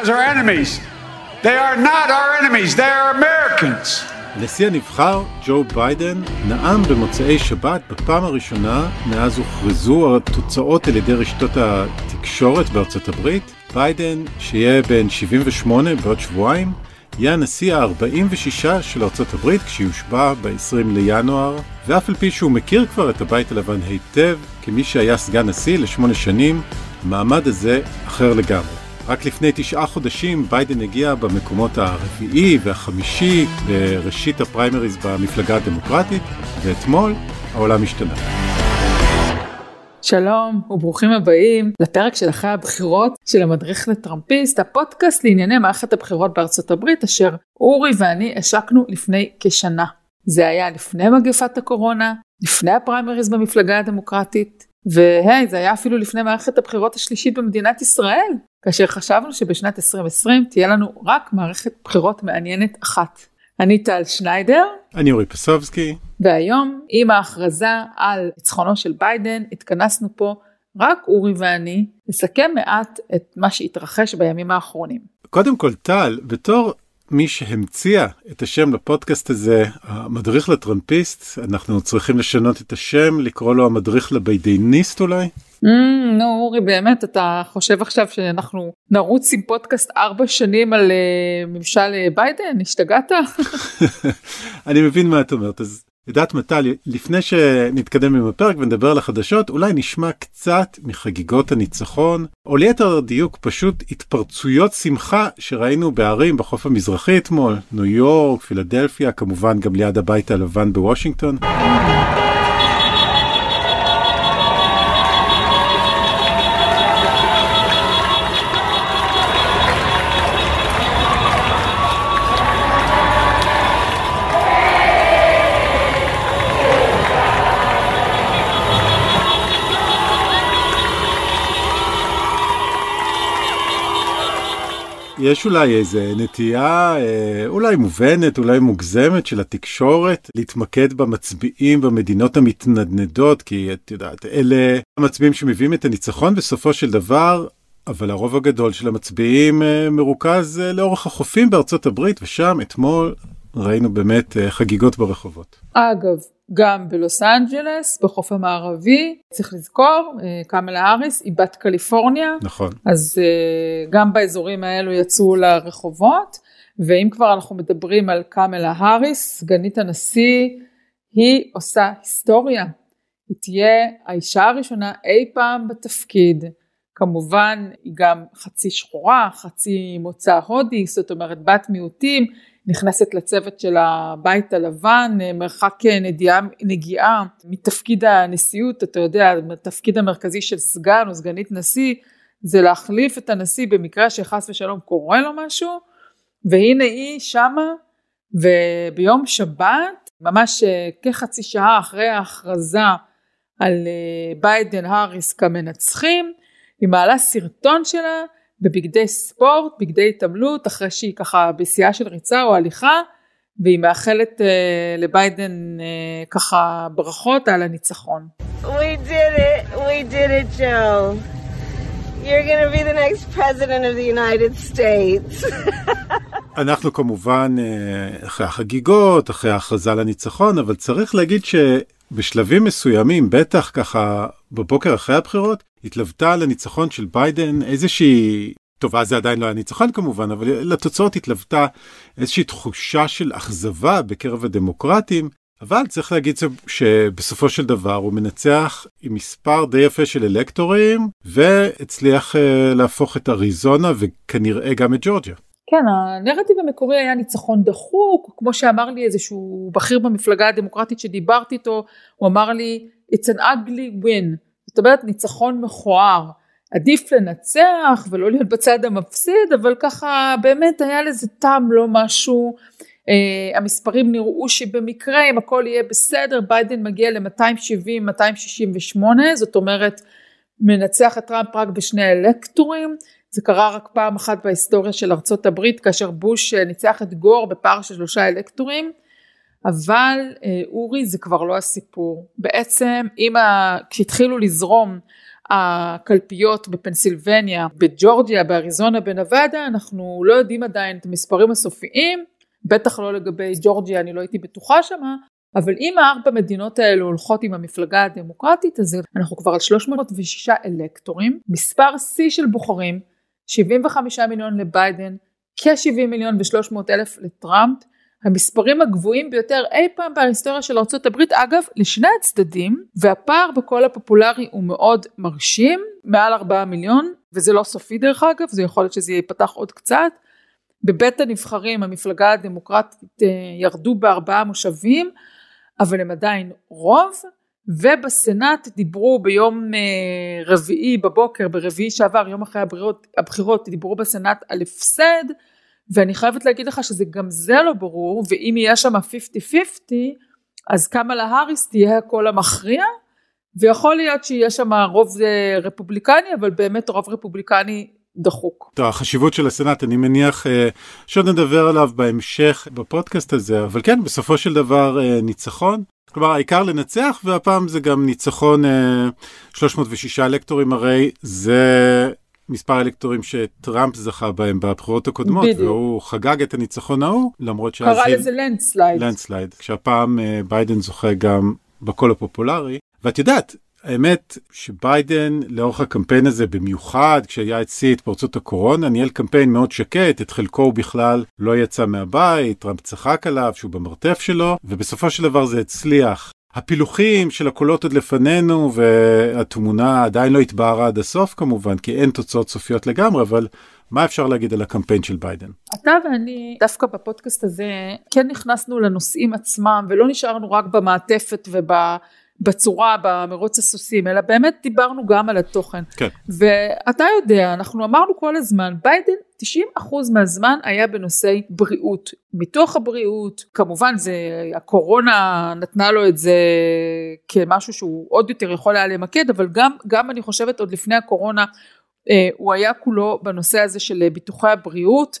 as our enemies. They are not our enemies, they are Americans. הנשיא הנבחר, ג'ו ביידן, נאם במוצאי שבת בפעם הראשונה מאז הוכרזו התוצאות על ידי רשתות התקשורת בארצות הברית. ביידן, שיהיה בן 78 בעוד שבועיים, יהיה הנשיא ה-46 של ארצות הברית כשיושבע ב-20 לינואר, ואף על פי שהוא מכיר כבר את הבית הלבן היטב, כמי שהיה סגן נשיא לשמונה שנים, המעמד הזה אחר לגמרי. רק לפני תשעה חודשים ביידן הגיע במקומות הרביעי והחמישי בראשית הפריימריז במפלגה הדמוקרטית, ואתמול העולם השתנה. שלום וברוכים הבאים לפרק של אחרי הבחירות של המדריך לטראמפיסט, הפודקאסט לענייני מערכת הבחירות בארצות הברית אשר אורי ואני השקנו לפני כשנה. זה היה לפני מגפת הקורונה, לפני הפריימריז במפלגה הדמוקרטית, והי, זה היה אפילו לפני מערכת הבחירות השלישית במדינת ישראל, כאשר חשבנו שבשנת 2020 תהיה לנו רק מערכת בחירות מעניינת אחת. אני טל שניידר. אני אורי פסובסקי. והיום, עם ההכרזה על ניצחונו של ביידן, התכנסנו פה רק אורי ואני, לסכם מעט את מה שהתרחש בימים האחרונים. קודם כל, טל, בתור מי שהמציאה את השם לפודקאסט הזה, המדריך לטראמפיסט, אנחנו צריכים לשנות את השם, לקרוא לו המדריך לביידניסט אולי? Mm, נו אורי באמת אתה חושב עכשיו שאנחנו נרוץ עם פודקאסט ארבע שנים על uh, ממשל uh, ביידן השתגעת? אני מבין מה את אומרת אז יודעת מטל לפני שנתקדם עם הפרק ונדבר על החדשות אולי נשמע קצת מחגיגות הניצחון או ליתר דיוק פשוט התפרצויות שמחה שראינו בערים בחוף המזרחי אתמול ניו יורק פילדלפיה כמובן גם ליד הבית הלבן בוושינגטון. יש אולי איזה נטייה אה, אולי מובנת, אולי מוגזמת של התקשורת להתמקד במצביעים במדינות המתנדנדות, כי את יודעת, אלה המצביעים שמביאים את הניצחון בסופו של דבר. אבל הרוב הגדול של המצביעים אה, מרוכז אה, לאורך החופים בארצות הברית, ושם אתמול ראינו באמת חגיגות ברחובות. אגב, גם בלוס אנג'לס, בחוף המערבי, צריך לזכור, אה, קמלה האריס היא בת קליפורניה. נכון. אז אה, גם באזורים האלו יצאו לרחובות, ואם כבר אנחנו מדברים על קמלה האריס, סגנית הנשיא, היא עושה היסטוריה. היא תהיה האישה הראשונה אי פעם בתפקיד. כמובן היא גם חצי שחורה, חצי מוצא הודי, זאת אומרת בת מיעוטים, נכנסת לצוות של הבית הלבן, מרחק נדיעה, נגיעה מתפקיד הנשיאות, אתה יודע, התפקיד המרכזי של סגן או סגנית נשיא, זה להחליף את הנשיא במקרה שחס ושלום קורה לו משהו, והנה היא שמה, וביום שבת, ממש כחצי שעה אחרי ההכרזה על ביידן האריס כמנצחים, היא מעלה סרטון שלה בבגדי ספורט, בגדי התעמלות, אחרי שהיא ככה בשיאה של ריצה או הליכה, והיא מאחלת uh, לביידן uh, ככה ברכות על הניצחון. We did it, we did it, Joe. You're gonna be the next president of the United States. אנחנו כמובן אה, אחרי החגיגות, אחרי ההכרזה לניצחון, אבל צריך להגיד שבשלבים מסוימים, בטח ככה בבוקר אחרי הבחירות, התלוותה לניצחון של ביידן איזושהי, טובה זה עדיין לא היה ניצחון כמובן, אבל לתוצאות התלוותה איזושהי תחושה של אכזבה בקרב הדמוקרטים, אבל צריך להגיד שבסופו של דבר הוא מנצח עם מספר די יפה של אלקטורים, והצליח uh, להפוך את אריזונה וכנראה גם את ג'ורג'יה. כן, הנרטיב המקורי היה ניצחון דחוק, כמו שאמר לי איזשהו בכיר במפלגה הדמוקרטית שדיברתי איתו, הוא אמר לי, it's an ugly win, זאת אומרת ניצחון מכוער. עדיף לנצח ולא להיות בצד המפסיד, אבל ככה באמת היה לזה טעם לא משהו. Uh, המספרים נראו שבמקרה אם הכל יהיה בסדר ביידן מגיע ל-270-268 זאת אומרת מנצח את טראמפ רק בשני אלקטורים זה קרה רק פעם אחת בהיסטוריה של ארצות הברית כאשר בוש אה, ניצח את גור בפער של שלושה אלקטורים אבל אה, אורי זה כבר לא הסיפור. בעצם אם ה... כשהתחילו לזרום הקלפיות בפנסילבניה, בג'ורג'יה, באריזונה, בנבדה, אנחנו לא יודעים עדיין את המספרים הסופיים, בטח לא לגבי ג'ורג'יה, אני לא הייתי בטוחה שמה, אבל אם הארבע מדינות האלו הולכות עם המפלגה הדמוקרטית, אז אנחנו כבר על 306 אלקטורים, מספר שיא של בוחרים, 75 מיליון לביידן, כ-70 מיליון ו-300 אלף לטראמפ, המספרים הגבוהים ביותר אי פעם בהיסטוריה של ארה"ב, אגב, לשני הצדדים, והפער בקול הפופולרי הוא מאוד מרשים, מעל 4 מיליון, וזה לא סופי דרך אגב, זה יכול להיות שזה ייפתח עוד קצת. בבית הנבחרים המפלגה הדמוקרטית אה, ירדו בארבעה מושבים, אבל הם עדיין רוב, ובסנאט דיברו ביום אה, רביעי בבוקר, ברביעי שעבר, יום אחרי הבחירות, הבחירות דיברו בסנאט על הפסד, ואני חייבת להגיד לך שזה גם זה לא ברור, ואם יהיה שם 50-50, אז קמאלה האריס תהיה הקול המכריע, ויכול להיות שיהיה שם רוב אה, רפובליקני, אבל באמת רוב רפובליקני דחוק. טוב, החשיבות של הסנאט אני מניח אה, שעוד נדבר עליו בהמשך בפודקאסט הזה אבל כן בסופו של דבר אה, ניצחון. כלומר העיקר לנצח והפעם זה גם ניצחון 306 אלקטורים הרי זה מספר אלקטורים שטראמפ זכה בהם בבחירות הקודמות, בדיוק. והוא חגג את הניצחון ההוא, למרות שאז... קרא לזה landslide. landslide, כשהפעם אה, ביידן זוכה גם בקול הפופולרי. ואת יודעת, האמת שביידן לאורך הקמפיין הזה במיוחד כשהיה את שיא התפרצות הקורונה ניהל קמפיין מאוד שקט את חלקו הוא בכלל לא יצא מהבית טראמפ צחק עליו שהוא במרתף שלו ובסופו של דבר זה הצליח הפילוחים של הקולות עוד לפנינו והתמונה עדיין לא התבהרה עד הסוף כמובן כי אין תוצאות סופיות לגמרי אבל מה אפשר להגיד על הקמפיין של ביידן? אתה ואני דווקא בפודקאסט הזה כן נכנסנו לנושאים עצמם ולא נשארנו רק במעטפת ובצורה במרוץ הסוסים אלא באמת דיברנו גם על התוכן. כן. ואתה יודע אנחנו אמרנו כל הזמן ביידן 90% מהזמן היה בנושאי בריאות, מתוך הבריאות, כמובן זה, הקורונה נתנה לו את זה כמשהו שהוא עוד יותר יכול היה למקד, אבל גם, גם אני חושבת עוד לפני הקורונה אה, הוא היה כולו בנושא הזה של ביטוחי הבריאות,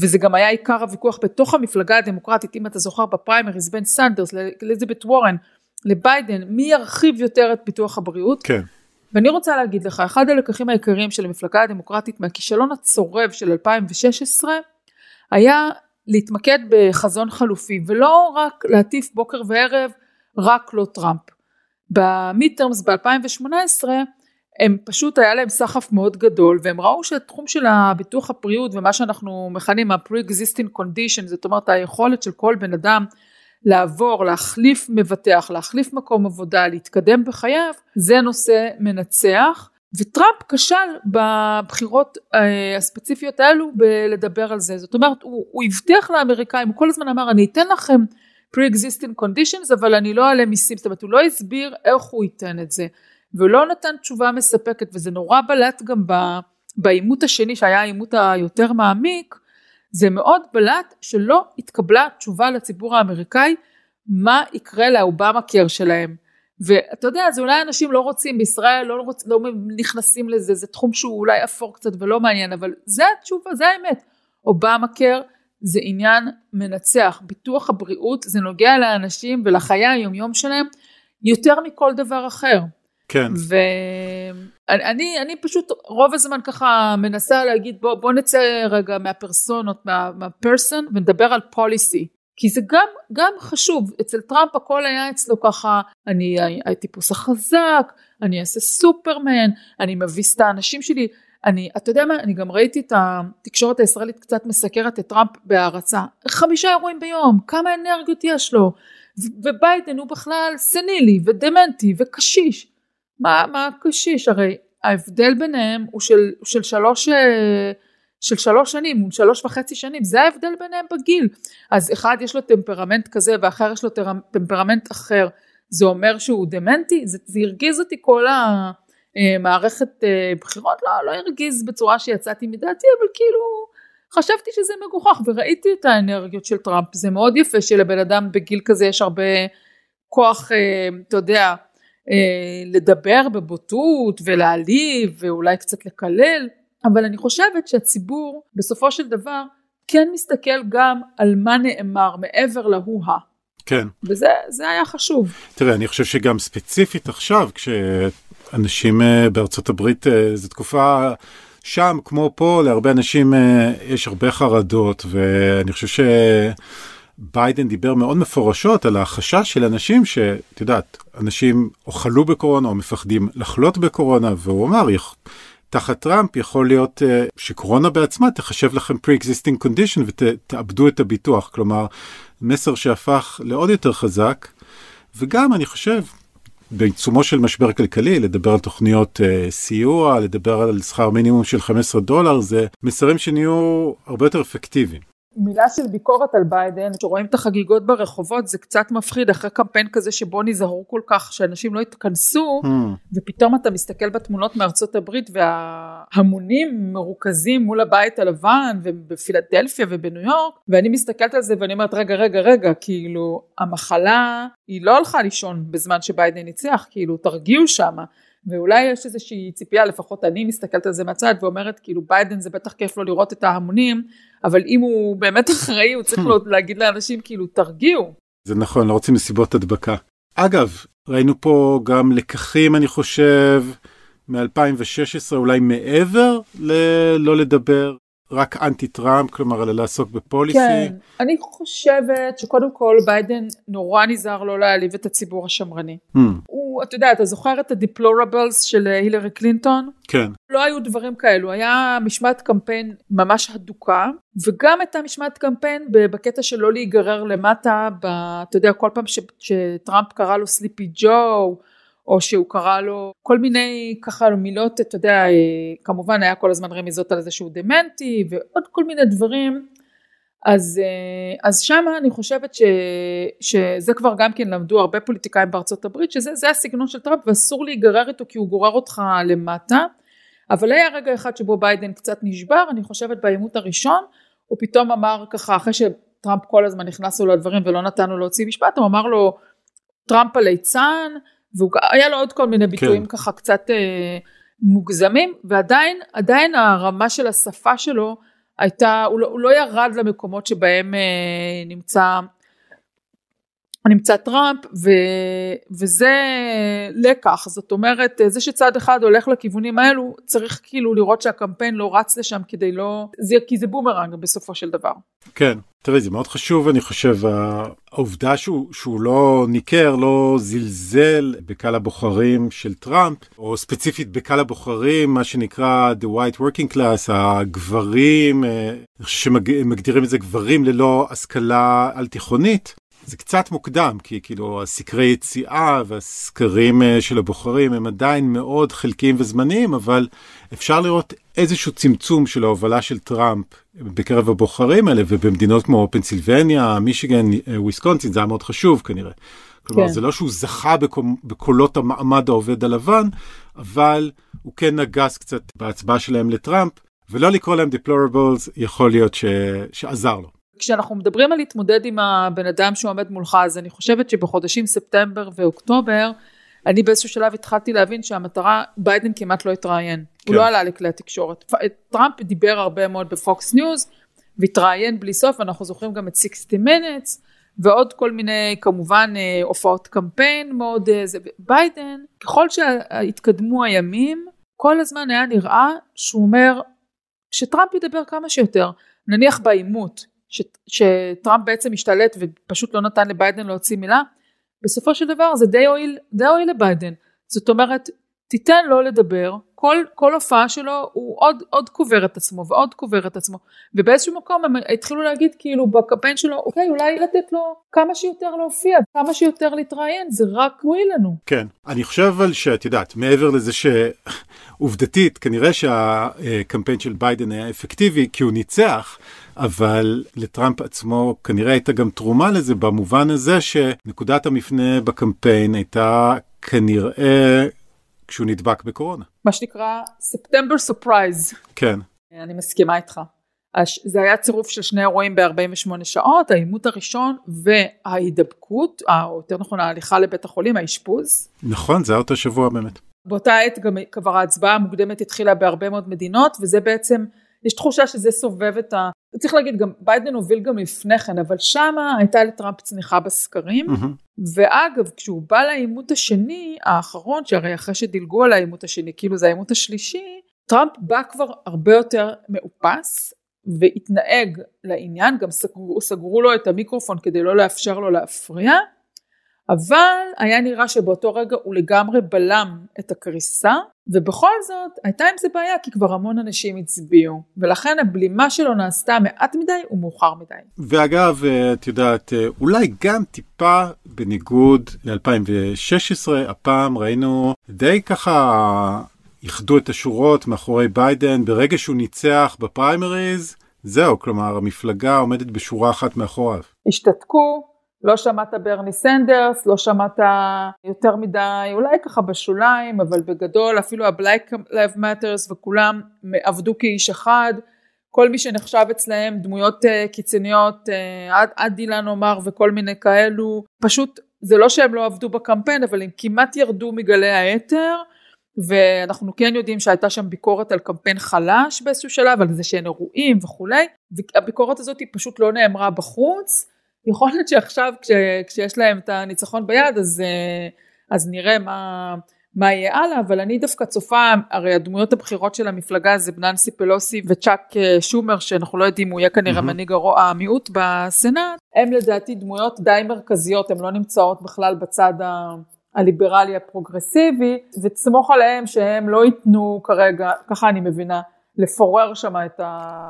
וזה גם היה עיקר הוויכוח בתוך המפלגה הדמוקרטית, אם אתה זוכר בפריימריז בין סנדרס לאליזבת וורן לביידן, מי ירחיב יותר את ביטוח הבריאות? כן. ואני רוצה להגיד לך, אחד הלקחים העיקריים של המפלגה הדמוקרטית מהכישלון הצורב של 2016 היה להתמקד בחזון חלופי ולא רק להטיף בוקר וערב רק לא טראמפ. במיטרמס ב-2018 הם פשוט היה להם סחף מאוד גדול והם ראו שהתחום של הביטוח הבריאות ומה שאנחנו מכנים ה-pre-existing condition זאת אומרת היכולת של כל בן אדם לעבור, להחליף מבטח, להחליף מקום עבודה, להתקדם בחייו, זה נושא מנצח. וטראמפ כשל בבחירות אה, הספציפיות האלו בלדבר על זה. זאת אומרת, הוא, הוא הבטיח לאמריקאים, הוא כל הזמן אמר, אני אתן לכם pre-existing conditions, אבל אני לא אעלה מיסים. זאת אומרת, הוא לא הסביר איך הוא ייתן את זה. והוא לא נתן תשובה מספקת, וזה נורא בלט גם בעימות השני, שהיה העימות היותר מעמיק, זה מאוד בלט שלא התקבלה תשובה לציבור האמריקאי מה יקרה לאובמה קר שלהם. ואתה יודע זה אולי אנשים לא רוצים בישראל לא, רוצ, לא נכנסים לזה זה תחום שהוא אולי אפור קצת ולא מעניין אבל זה התשובה זה האמת אובמה קר זה עניין מנצח ביטוח הבריאות זה נוגע לאנשים ולחיי היומיום שלהם יותר מכל דבר אחר. כן. ואני אני פשוט רוב הזמן ככה מנסה להגיד בוא, בוא נצא רגע מהפרסונות, מה, מהפרסון ונדבר על פוליסי. כי זה גם, גם חשוב, אצל טראמפ הכל היה אצלו ככה, אני הטיפוס החזק, אני אעשה סופרמן, אני מביס את האנשים שלי, אני, אתה יודע מה, אני גם ראיתי את התקשורת הישראלית קצת מסקרת את טראמפ בהערצה, חמישה אירועים ביום, כמה אנרגיות יש לו, וביידן הוא בכלל סנילי ודמנטי וקשיש, מה, מה קשיש? הרי ההבדל ביניהם הוא של, של שלוש אה, של שלוש שנים, הוא שלוש וחצי שנים, זה ההבדל ביניהם בגיל. אז אחד יש לו טמפרמנט כזה ואחר יש לו טמפרמנט אחר, זה אומר שהוא דמנטי? זה, זה הרגיז אותי כל המערכת אה, בחירות, לא, לא הרגיז בצורה שיצאתי מדעתי, אבל כאילו חשבתי שזה מגוחך וראיתי את האנרגיות של טראמפ, זה מאוד יפה שלבן אדם בגיל כזה יש הרבה כוח, אה, אתה יודע, אה, לדבר בבוטות ולהעליב ואולי קצת לקלל, אבל אני חושבת שהציבור בסופו של דבר כן מסתכל גם על מה נאמר מעבר להוא-הא. כן. וזה היה חשוב. תראה, אני חושב שגם ספציפית עכשיו, כש... אנשים בארצות הברית, זו תקופה שם, כמו פה, להרבה אנשים יש הרבה חרדות, ואני חושב ש... ביידן דיבר מאוד מפורשות על החשש של אנשים שאת יודעת, אנשים או חלו בקורונה או מפחדים לחלות בקורונה, והוא אמר, תחת טראמפ יכול להיות uh, שקורונה בעצמה תחשב לכם pre-existing condition ותאבדו את הביטוח, כלומר, מסר שהפך לעוד יותר חזק, וגם אני חושב, בעיצומו של משבר כלכלי, לדבר על תוכניות uh, סיוע, לדבר על שכר מינימום של 15 דולר, זה מסרים שנהיו הרבה יותר אפקטיביים. מילה של ביקורת על ביידן, שרואים את החגיגות ברחובות זה קצת מפחיד אחרי קמפיין כזה שבו נזהרו כל כך שאנשים לא יתכנסו mm. ופתאום אתה מסתכל בתמונות מארצות הברית וההמונים מרוכזים מול הבית הלבן ובפילדלפיה ובניו יורק ואני מסתכלת על זה ואני אומרת רגע רגע רגע כאילו המחלה היא לא הלכה לישון בזמן שביידן ניצח כאילו תרגיעו שמה ואולי יש איזושהי ציפייה, לפחות אני מסתכלת על זה מהצד ואומרת כאילו ביידן זה בטח כיף לו לראות את ההמונים, אבל אם הוא באמת אחראי הוא צריך לו להגיד לאנשים כאילו תרגיעו. זה נכון, לא רוצים מסיבות הדבקה. אגב, ראינו פה גם לקחים אני חושב מ-2016 אולי מעבר ללא לדבר רק אנטי טראמפ, כלומר אלא לעסוק ב policy. כן, אני חושבת שקודם כל ביידן נורא נזהר לא להעליב את הציבור השמרני. אהם. הוא, אתה יודע, אתה זוכר את ה deplorables של הילרי קלינטון? כן. לא היו דברים כאלו, היה משמעת קמפיין ממש הדוקה, וגם הייתה משמעת קמפיין בקטע של לא להיגרר למטה, ב, אתה יודע, כל פעם ש, שטראמפ קרא לו סליפי ג'ו, או שהוא קרא לו כל מיני ככה מילות, אתה יודע, אה, כמובן היה כל הזמן רמיזות על זה שהוא דמנטי ועוד כל מיני דברים, אז, אה, אז שמה אני חושבת ש, שזה כבר גם כן למדו הרבה פוליטיקאים בארצות הברית, שזה הסגנון של טראמפ ואסור להיגרר איתו כי הוא גורר אותך למטה, אבל היה רגע אחד שבו ביידן קצת נשבר, אני חושבת בעימות הראשון, הוא פתאום אמר ככה, אחרי שטראמפ כל הזמן נכנס לו לדברים ולא נתנו להוציא משפט, הוא אמר לו טראמפ הליצן, והיה לו עוד כל מיני ביטויים כן. ככה קצת אה, מוגזמים, ועדיין עדיין הרמה של השפה שלו הייתה, הוא לא, הוא לא ירד למקומות שבהם אה, נמצא נמצא טראמפ ו, וזה לקח. זאת אומרת זה שצד אחד הולך לכיוונים האלו צריך כאילו לראות שהקמפיין לא רץ לשם כדי לא זה כי זה בומרנג בסופו של דבר. כן. תראי זה מאוד חשוב אני חושב העובדה שהוא, שהוא לא ניכר לא זלזל בקהל הבוחרים של טראמפ או ספציפית בקהל הבוחרים מה שנקרא the white working class הגברים אה, שמגדירים את זה גברים ללא השכלה על תיכונית זה קצת מוקדם, כי כאילו הסקרי יציאה והסקרים אה, של הבוחרים הם עדיין מאוד חלקיים וזמניים, אבל אפשר לראות איזשהו צמצום של ההובלה של טראמפ בקרב הבוחרים האלה, ובמדינות כמו פנסילבניה, מישיגן, אה, וויסקונסין, זה היה מאוד חשוב כנראה. כלומר, כן. זה לא שהוא זכה בקולות המעמד העובד הלבן, אבל הוא כן נגס קצת בהצבעה שלהם לטראמפ, ולא לקרוא להם deplorables יכול להיות ש... שעזר לו. כשאנחנו מדברים על להתמודד עם הבן אדם שעומד מולך אז אני חושבת שבחודשים ספטמבר ואוקטובר אני באיזשהו שלב התחלתי להבין שהמטרה ביידן כמעט לא התראיין כן. הוא לא עלה לכלי התקשורת טראמפ דיבר הרבה מאוד בפוקס ניוז והתראיין בלי סוף אנחנו זוכרים גם את 60 minutes ועוד כל מיני כמובן אה, הופעות קמפיין מאוד אה, זה ביידן ככל שהתקדמו הימים כל הזמן היה נראה שהוא אומר שטראמפ ידבר כמה שיותר נניח בעימות ש, שטראמפ בעצם השתלט ופשוט לא נתן לביידן להוציא מילה, בסופו של דבר זה די הועיל, די הועיל לביידן. זאת אומרת, תיתן לו לדבר, כל, כל הופעה שלו הוא עוד, עוד קובר את עצמו ועוד קובר את עצמו. ובאיזשהו מקום הם התחילו להגיד כאילו בקמפיין שלו, אוקיי, אולי לתת לו כמה שיותר להופיע, כמה שיותר להתראיין, זה רק מועיל לנו. כן, אני חושב אבל שאת יודעת, מעבר לזה שעובדתית, כנראה שהקמפיין של ביידן היה אפקטיבי כי הוא ניצח. אבל לטראמפ עצמו כנראה הייתה גם תרומה לזה במובן הזה שנקודת המפנה בקמפיין הייתה כנראה כשהוא נדבק בקורונה. מה שנקרא September surprise. כן. אני מסכימה איתך. זה היה צירוף של שני אירועים ב-48 שעות, העימות הראשון וההידבקות, או יותר נכון ההליכה לבית החולים, האשפוז. נכון, זה היה אותו שבוע באמת. באותה עת גם כבר ההצבעה המוקדמת התחילה בהרבה מאוד מדינות, וזה בעצם יש תחושה שזה סובב את, ה, צריך להגיד גם ביידן הוביל גם לפני כן אבל שמה הייתה לטראמפ צניחה בסקרים. Mm-hmm. ואגב כשהוא בא לעימות השני האחרון שהרי אחרי שדילגו על העימות השני כאילו זה העימות השלישי טראמפ בא כבר הרבה יותר מאופס והתנהג לעניין גם סגרו, סגרו לו את המיקרופון כדי לא לאפשר לו להפריע. אבל היה נראה שבאותו רגע הוא לגמרי בלם את הקריסה ובכל זאת הייתה עם זה בעיה כי כבר המון אנשים הצביעו ולכן הבלימה שלו נעשתה מעט מדי ומאוחר מדי. ואגב את יודעת אולי גם טיפה בניגוד ל-2016 הפעם ראינו די ככה איחדו את השורות מאחורי ביידן ברגע שהוא ניצח בפריימריז זהו כלומר המפלגה עומדת בשורה אחת מאחוריו. השתתקו לא שמעת ברני סנדרס, לא שמעת יותר מדי, אולי ככה בשוליים, אבל בגדול אפילו ה-Black Lives Matters וכולם עבדו כאיש אחד, כל מי שנחשב אצלהם דמויות uh, קיצוניות, uh, עד, עד דילן עומר וכל מיני כאלו, פשוט זה לא שהם לא עבדו בקמפיין, אבל הם כמעט ירדו מגלי האתר, ואנחנו כן יודעים שהייתה שם ביקורת על קמפיין חלש באיזשהו שלב, על זה שאין אירועים וכולי, והביקורת הזאת היא פשוט לא נאמרה בחוץ. יכול להיות שעכשיו כש, כשיש להם את הניצחון ביד אז, אה, אז נראה מה, מה יהיה הלאה אבל אני דווקא צופה הרי הדמויות הבכירות של המפלגה זה ננסי פלוסי וצ'אק אה, שומר שאנחנו לא יודעים הוא יהיה כנראה mm-hmm. מנהיג המיעוט בסנאט הם לדעתי דמויות די מרכזיות הן לא נמצאות בכלל בצד ה... הליברלי הפרוגרסיבי ותסמוך עליהם שהם לא ייתנו כרגע ככה אני מבינה לפורר שם את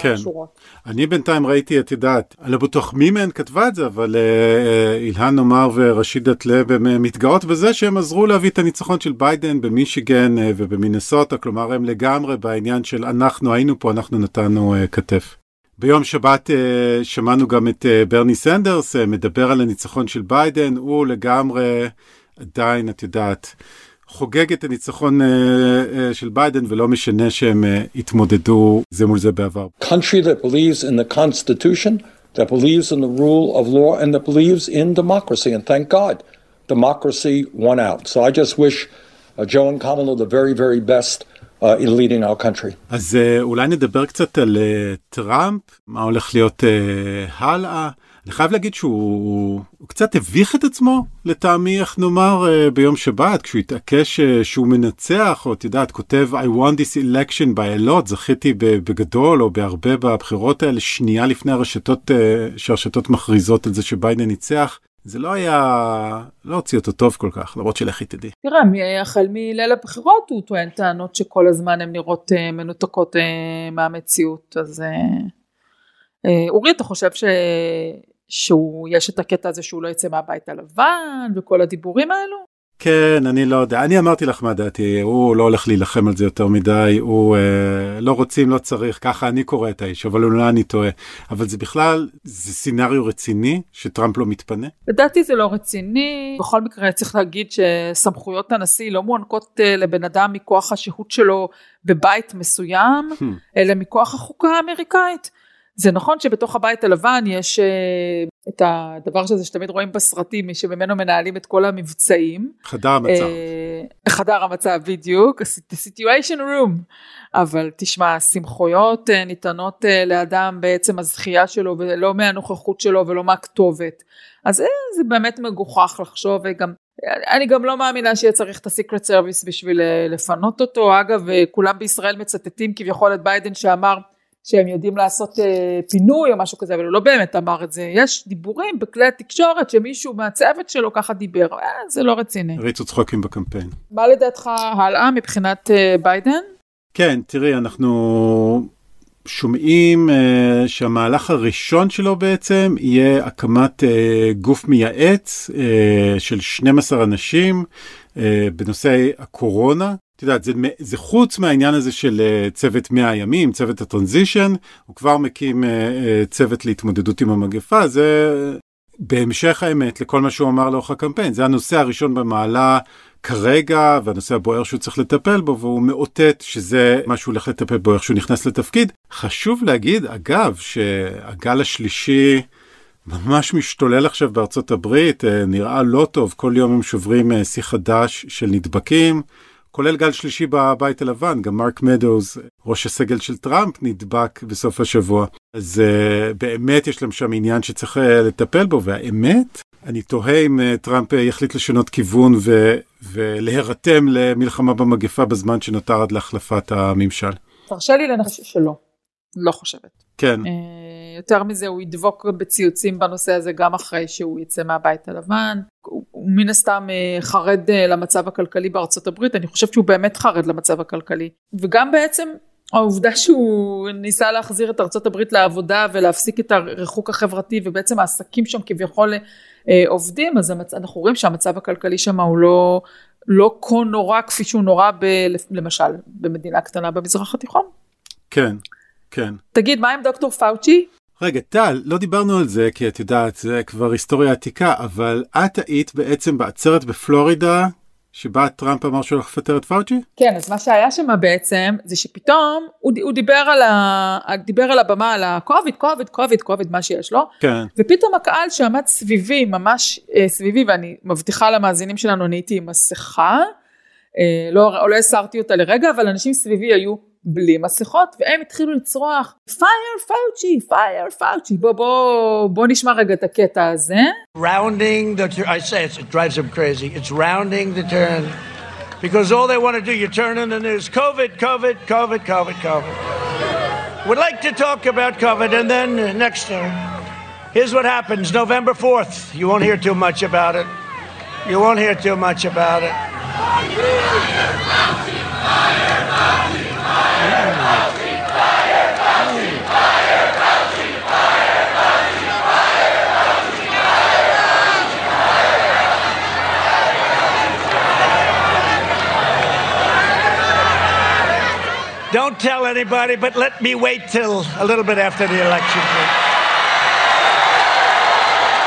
השורות. כן. אני בינתיים ראיתי, את יודעת, אני לא בטוח מי מהן כתבה את זה, אבל אה, אילהן עומר ורשידה טלב הם מתגאות בזה שהם עזרו להביא את הניצחון של ביידן במישיגן אה, ובמינסוטה, כלומר הם לגמרי בעניין של אנחנו היינו פה, אנחנו נתנו כתף. ביום שבת אה, שמענו גם את אה, ברני סנדרס אה, מדבר על הניצחון של ביידן, הוא לגמרי עדיין, את יודעת, חוגג את הניצחון של ביידן ולא משנה שהם התמודדו זה מול זה בעבר. Country that believes in the constitution, that believes in the rule of law and that believes in democracy and thank God democracy won out. So I just wish uh, Joe and Kamala the very very best uh, in leading our country. אז אולי נדבר קצת על טראמפ, מה הולך להיות הלאה. אני חייב להגיד שהוא קצת הביך את עצמו לטעמי איך נאמר ביום שבת כשהוא התעקש שהוא מנצח או את יודעת כותב I won this election by a lot זכיתי בגדול או בהרבה בבחירות האלה שנייה לפני הרשתות שהרשתות מכריזות על זה שביידן ניצח. זה לא היה, לא הוציא אותו טוב כל כך, למרות שלכי תדעי. תראה, החל מליל הבחירות הוא טוען טענות שכל הזמן הן נראות מנותקות מהמציאות, אז אורי, אתה חושב ש... שהוא יש את הקטע הזה שהוא לא יצא מהבית הלבן וכל הדיבורים האלו? כן אני לא יודע אני אמרתי לך מה דעתי הוא לא הולך להילחם על זה יותר מדי הוא אה, לא רוצים לא צריך ככה אני קורא את האיש אבל אולי אני טועה אבל זה בכלל זה סינריו רציני שטראמפ לא מתפנה. לדעתי זה לא רציני בכל מקרה צריך להגיד שסמכויות הנשיא לא מוענקות אה, לבן אדם מכוח השהות שלו בבית מסוים hmm. אלא מכוח החוקה האמריקאית. זה נכון שבתוך הבית הלבן יש uh, את הדבר הזה שתמיד רואים בסרטים שממנו מנהלים את כל המבצעים. חדר המצב. Uh, חדר המצב בדיוק, the situation room. אבל תשמע, סמכויות uh, ניתנות לאדם בעצם הזכייה שלו ולא מהנוכחות שלו ולא מהכתובת. אז זה באמת מגוחך לחשוב וגם אני גם לא מאמינה שיהיה צריך את ה Secret Service בשביל לפנות אותו. אגב, כולם בישראל מצטטים כביכול את ביידן שאמר שהם יודעים לעשות אה, פינוי או משהו כזה, אבל הוא לא באמת אמר את זה. יש דיבורים בכלי התקשורת שמישהו מהצוות שלו ככה דיבר, אה, זה לא רציני. ריצו צחוקים בקמפיין. מה לדעתך הלאה מבחינת אה, ביידן? כן, תראי, אנחנו שומעים אה, שהמהלך הראשון שלו בעצם יהיה הקמת אה, גוף מייעץ uh, של 12 אנשים uh, בנושא הקורונה. את יודעת, זה, זה חוץ מהעניין הזה של uh, צוות 100 הימים, צוות הטרנזישן, הוא כבר מקים uh, uh, צוות להתמודדות עם המגפה, זה בהמשך האמת לכל מה שהוא אמר לאורך הקמפיין, זה הנושא הראשון במעלה כרגע, והנושא הבוער שהוא צריך לטפל בו, והוא מאותת שזה מה שהוא הולך לטפל בו איך שהוא נכנס לתפקיד. חשוב להגיד, אגב, שהגל השלישי ממש משתולל עכשיו בארצות הברית, נראה לא טוב, כל יום הם שוברים שיא חדש של נדבקים. כולל גל שלישי בבית הלבן, גם מרק מדוז, ראש הסגל של טראמפ, נדבק בסוף השבוע. אז uh, באמת יש להם שם עניין שצריך uh, לטפל בו, והאמת, אני תוהה אם uh, טראמפ יחליט לשנות כיוון ו- ולהירתם למלחמה במגפה בזמן שנותר עד להחלפת הממשל. תרשה לי לנחש שלא, לא חושבת. כן. Uh, יותר מזה הוא ידבוק בציוצים בנושא הזה גם אחרי שהוא יצא מהבית הלבן. הוא, הוא מן הסתם uh, חרד uh, למצב הכלכלי בארצות הברית, אני חושבת שהוא באמת חרד למצב הכלכלי. וגם בעצם העובדה שהוא ניסה להחזיר את ארצות הברית לעבודה ולהפסיק את הריחוק החברתי ובעצם העסקים שם כביכול אה, עובדים אז המצ... אנחנו רואים שהמצב הכלכלי שם הוא לא, לא כה נורא כפי שהוא נורא ב... למשל במדינה קטנה במזרח התיכון. כן, כן. תגיד מה עם דוקטור פאוצ'י? רגע טל לא דיברנו על זה כי את יודעת זה כבר היסטוריה עתיקה אבל את היית בעצם בעצרת בפלורידה שבה טראמפ אמר שהוא הולך לפטר את פאוצ'י? כן, אז מה שהיה שם בעצם, זה שפתאום הוא, הוא דיבר, על ה, דיבר על הבמה על הקוביד, קוביד, קוביד, קוביד, מה שיש לו, כן. ופתאום הקהל שעמד סביבי, ממש אה, סביבי, ואני מבטיחה למאזינים שלנו, אני הייתי עם מסכה, אה, לא, לא הסרתי אותה לרגע, אבל אנשים סביבי היו בלי מסכות והם התחילו לצרוח פייר פאוצ'י פייר פאוצ'י בוא בוא בוא נשמע רגע את הקטע הזה. Rounding the I say it, it drives them crazy. It's rounding the turn because all they want to do you turn in the news COVID COVID COVID COVID COVID. Would like to talk about COVID and then uh, next turn. Here's what happens November 4th. You won't hear too much about it. You won't hear too much about it. Don't tell anybody, but let me wait till a little bit after the election.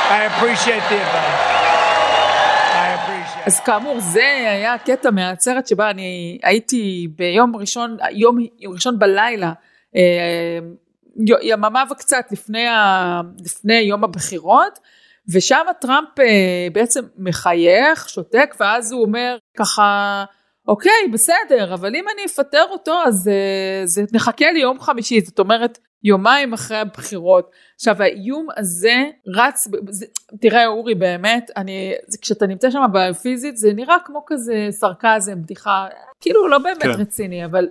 I appreciate the advice. אז כאמור זה היה הקטע מהעצרת שבה אני הייתי ביום ראשון, יום ראשון בלילה, אה, יממה וקצת לפני, ה, לפני יום הבחירות, ושם טראמפ אה, בעצם מחייך, שותק, ואז הוא אומר ככה, אוקיי, בסדר, אבל אם אני אפטר אותו אז אה, זה נחכה לי יום חמישי, זאת אומרת יומיים אחרי הבחירות. עכשיו האיום הזה רץ, זה, תראה אורי באמת, אני, כשאתה נמצא שם בפיזית זה נראה כמו כזה סרקזם, בדיחה, כאילו לא באמת כן. רציני, אבל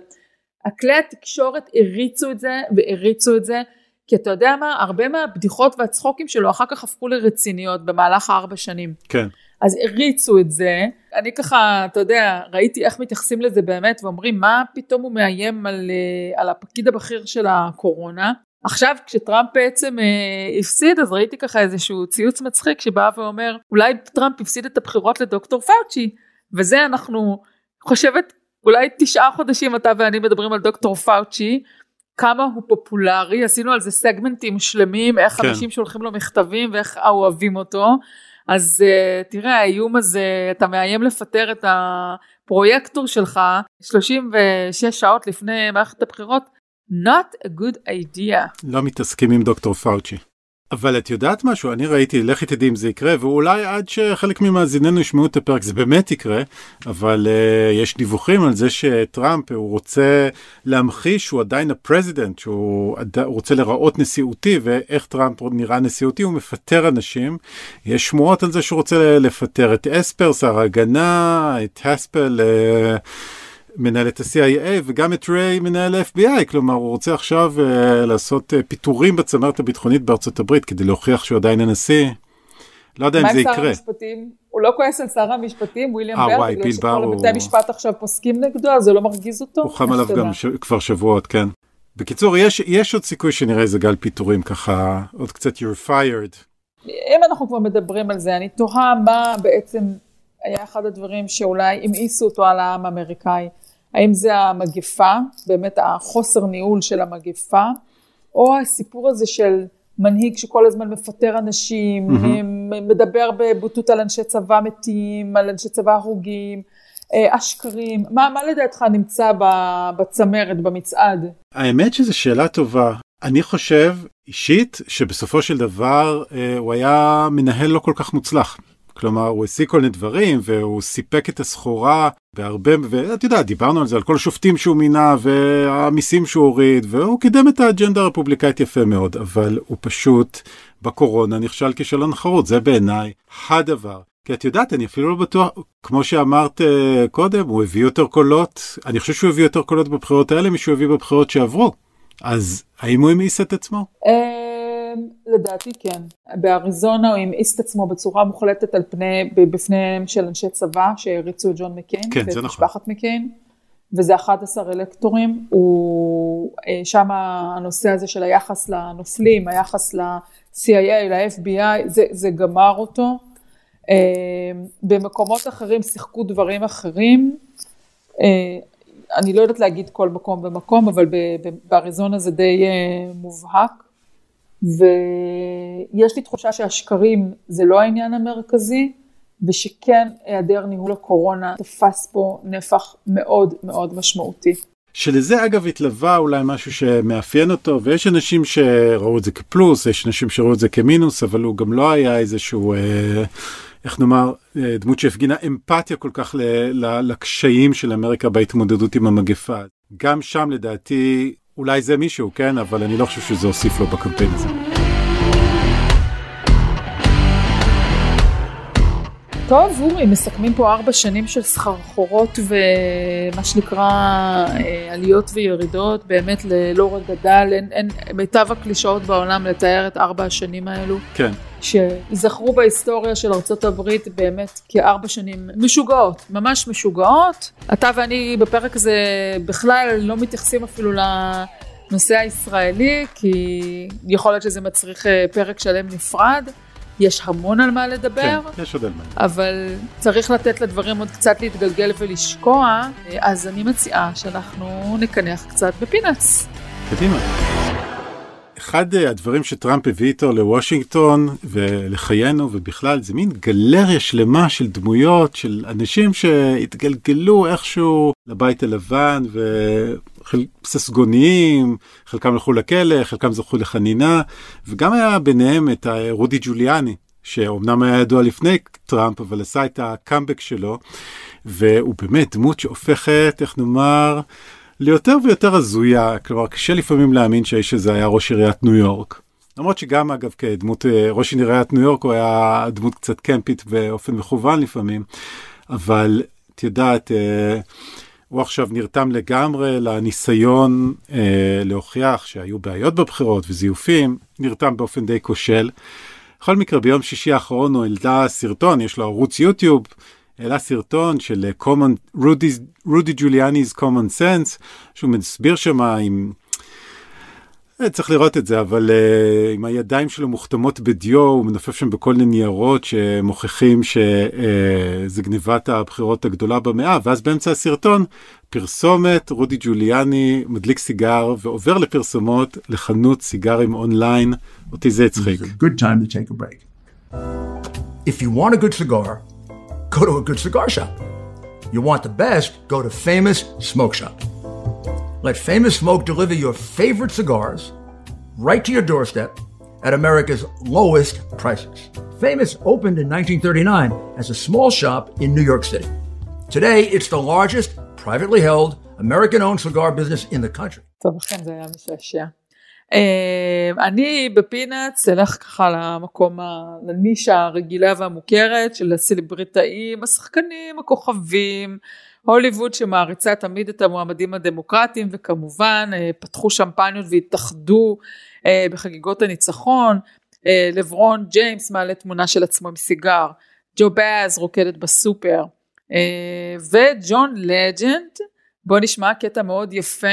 הכלי התקשורת הריצו את זה והריצו את זה, כי אתה יודע מה, הרבה מהבדיחות והצחוקים שלו אחר כך הפכו לרציניות במהלך הארבע שנים. כן. אז הריצו את זה, אני ככה, אתה יודע, ראיתי איך מתייחסים לזה באמת ואומרים מה פתאום הוא מאיים על, על הפקיד הבכיר של הקורונה. עכשיו כשטראמפ בעצם אה, הפסיד אז ראיתי ככה איזשהו ציוץ מצחיק שבא ואומר אולי טראמפ הפסיד את הבחירות לדוקטור פאוצ'י וזה אנחנו חושבת אולי תשעה חודשים אתה ואני מדברים על דוקטור פאוצ'י כמה הוא פופולרי עשינו על זה סגמנטים שלמים איך כן. אנשים שולחים לו מכתבים ואיך אוהבים אותו אז uh, תראה האיום הזה אתה מאיים לפטר את הפרויקטור שלך 36 שעות לפני מערכת הבחירות not a good idea. לא מתעסקים עם דוקטור פאוצ'י. אבל את יודעת משהו אני ראיתי לכי תדעי אם זה יקרה ואולי עד שחלק ממאזיננו ישמעו את הפרק זה באמת יקרה אבל אה, יש דיווחים על זה שטראמפ הוא רוצה להמחיש שהוא עדיין ה president שהוא רוצה לראות נשיאותי ואיך טראמפ נראה נשיאותי הוא מפטר אנשים יש שמועות על זה שהוא רוצה לפטר את אספר שר ההגנה את הספל. אה, מנהל את ה-CIA וגם את ריי מנהל ה-FBI, כלומר הוא רוצה עכשיו uh, לעשות uh, פיטורים בצמרת הביטחונית בארצות הברית כדי להוכיח שהוא עדיין הנשיא. לא יודע אם זה יקרה. מה עם שר המשפטים? הוא לא כועס על שר המשפטים, וויליאם בר, וואי, בגלל שכל הוא... הבתי משפט עכשיו פוסקים נגדו, אז זה לא מרגיז אותו? הוא חם עליו גם ש... כבר שבועות, כן. בקיצור, יש, יש עוד סיכוי שנראה איזה גל פיטורים ככה, עוד קצת you're fired. אם אנחנו כבר מדברים על זה, אני תוהה מה בעצם היה אחד הדברים שאולי המאיסו אותו על העם האמריקאי. האם זה המגפה, באמת החוסר ניהול של המגפה, או הסיפור הזה של מנהיג שכל הזמן מפטר אנשים, mm-hmm. מדבר בבוטות על אנשי צבא מתים, על אנשי צבא הרוגים, אה, השקרים, מה, מה לדעתך נמצא בצמרת, במצעד? האמת שזו שאלה טובה. אני חושב אישית שבסופו של דבר אה, הוא היה מנהל לא כל כך מוצלח. כלומר, הוא השיג כל מיני דברים, והוא סיפק את הסחורה בהרבה, ואת יודעת, דיברנו על זה, על כל השופטים שהוא מינה, והמיסים שהוא הוריד, והוא קידם את האג'נדה הרפובליקאית יפה מאוד, אבל הוא פשוט בקורונה נכשל כישלון חרוץ, זה בעיניי הדבר. כי את יודעת, אני אפילו לא בטוח, כמו שאמרת uh, קודם, הוא הביא יותר קולות, אני חושב שהוא הביא יותר קולות בבחירות האלה משהוא הביא בבחירות שעברו. אז האם הוא המאיס את עצמו? אמ, לדעתי כן. באריזונה הוא המאיס את עצמו בצורה מוחלטת על פני, בפניהם של אנשי צבא שהריצו את ג'ון מקיין. כן, זה נכון. משפחת מקיין. וזה 11 אלקטורים, הוא אה, שם הנושא הזה של היחס לנופלים, היחס ל-CIA, ל-FBI, זה, זה גמר אותו. אמ, במקומות אחרים שיחקו דברים אחרים. אה, אני לא יודעת להגיד כל מקום במקום, אבל באריזונה זה די אה, מובהק. ויש לי תחושה שהשקרים זה לא העניין המרכזי, ושכן היעדר ניהול הקורונה תפס פה נפח מאוד מאוד משמעותי. שלזה אגב התלווה אולי משהו שמאפיין אותו, ויש אנשים שראו את זה כפלוס, יש אנשים שראו את זה כמינוס, אבל הוא גם לא היה איזשהו... אה, איך נאמר, אה, דמות שהפגינה אמפתיה כל כך לקשיים של אמריקה בהתמודדות עם המגפה. גם שם לדעתי, אולי זה מישהו, כן? אבל אני לא חושב שזה הוסיף לו בקמפיין הזה. טוב, אורי, מסכמים פה ארבע שנים של סחרחורות ומה שנקרא אה, עליות וירידות, באמת ללא גדל, אין, אין מיטב הקלישאות בעולם לתאר את ארבע השנים האלו. כן. שייזכרו בהיסטוריה של ארה"ב באמת כארבע שנים משוגעות, ממש משוגעות. אתה ואני בפרק הזה בכלל לא מתייחסים אפילו לנושא הישראלי, כי יכול להיות שזה מצריך אה, פרק שלם נפרד. יש המון על מה לדבר. כן, יש עוד על מה. אבל צריך לתת לדברים עוד קצת להתגלגל ולשקוע, אז אני מציעה שאנחנו נקנח קצת בפינאץ. קדימה. אחד אה, הדברים שטראמפ הביא איתו לוושינגטון ולחיינו ובכלל זה מין גלריה שלמה של דמויות של אנשים שהתגלגלו איכשהו לבית הלבן וססגוניים, חלקם הלכו לכלא, חלקם זכו לחנינה וגם היה ביניהם את רודי ג'וליאני שאומנם היה ידוע לפני טראמפ אבל עשה את הקאמבק שלו והוא באמת דמות שהופכת איך נאמר ליותר ויותר הזויה, כלומר קשה לפעמים להאמין שהאיש הזה היה ראש עיריית ניו יורק. למרות שגם אגב כדמות אה, ראש עיריית ניו יורק הוא היה דמות קצת קמפית באופן מכוון לפעמים, אבל את יודעת, אה, הוא עכשיו נרתם לגמרי לניסיון אה, להוכיח שהיו בעיות בבחירות וזיופים, נרתם באופן די כושל. בכל מקרה ביום שישי האחרון הוא העלתה סרטון, יש לו ערוץ יוטיוב, העלה סרטון של common, רודי, ג'וליאני's common sense, שהוא מסביר שם עם... אה, צריך לראות את זה, אבל uh, עם הידיים שלו מוכתמות בדיו, הוא מנופף שם בכל מיני ניירות שמוכיחים שזה uh, גניבת הבחירות הגדולה במאה, ואז באמצע הסרטון, פרסומת, רודי ג'וליאני מדליק סיגר ועובר לפרסומות לחנות סיגרים אונליין, אותי זה הצחיק. If you want a good cigar, go to a good cigar shop. You want the best, go to Famous Smoke Shop. Let Famous Smoke deliver your favorite cigars right to your doorstep at America's lowest prices. Famous opened in 1939 as a small shop in New York City. Today, it's the largest privately held American owned cigar business in the country. אמ, אני בפינאץ אלך ככה למקום, לנישה הרגילה והמוכרת של הסלבריטאים, השחקנים, הכוכבים, הוליווד שמעריצה תמיד את המועמדים הדמוקרטיים וכמובן אה, פתחו שמפניות והתאחדו אה, בחגיגות הניצחון, אה, לברון ג'יימס מעלה תמונה של עצמו עם סיגר, ג'ו באז רוקדת בסופר. וג'ון לג'נד, בוא נשמע קטע מאוד יפה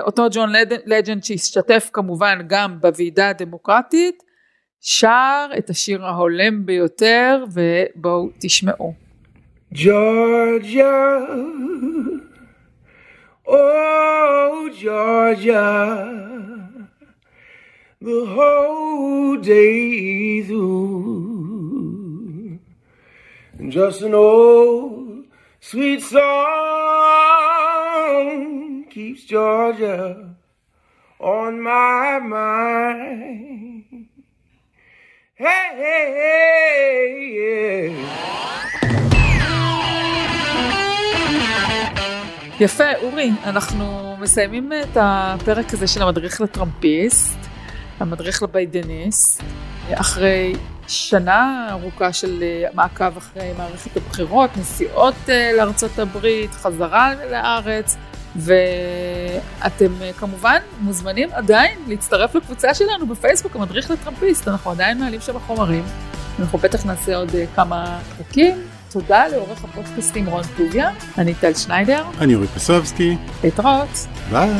אותו ג'ון לג'נד שהשתתף כמובן גם בוועידה הדמוקרטית, שר את השיר ההולם ביותר ובואו תשמעו. ג'ורג'ה, oh Georgia, the whole day through, just an old sweet song keeps Georgia on my mind. Hey, hey, hey, yeah. יפה, אורי, אנחנו מסיימים את הפרק הזה של המדריך לטראמפיסט, המדריך לביידניסט, אחרי שנה ארוכה של אה, מעקב אחרי מערכת הבחירות, נסיעות אה, לארצות הברית, חזרה לארץ, ואתם אה, כמובן מוזמנים עדיין להצטרף לקבוצה שלנו בפייסבוק, המדריך לטראמפיסט, אנחנו עדיין מעלים שם חומרים, אנחנו בטח נעשה עוד כמה פרקים. תודה לעורך הפודקאסטים רון טוביה, אני טל שניידר. אני אורי פסובסקי. להתראות. ביי.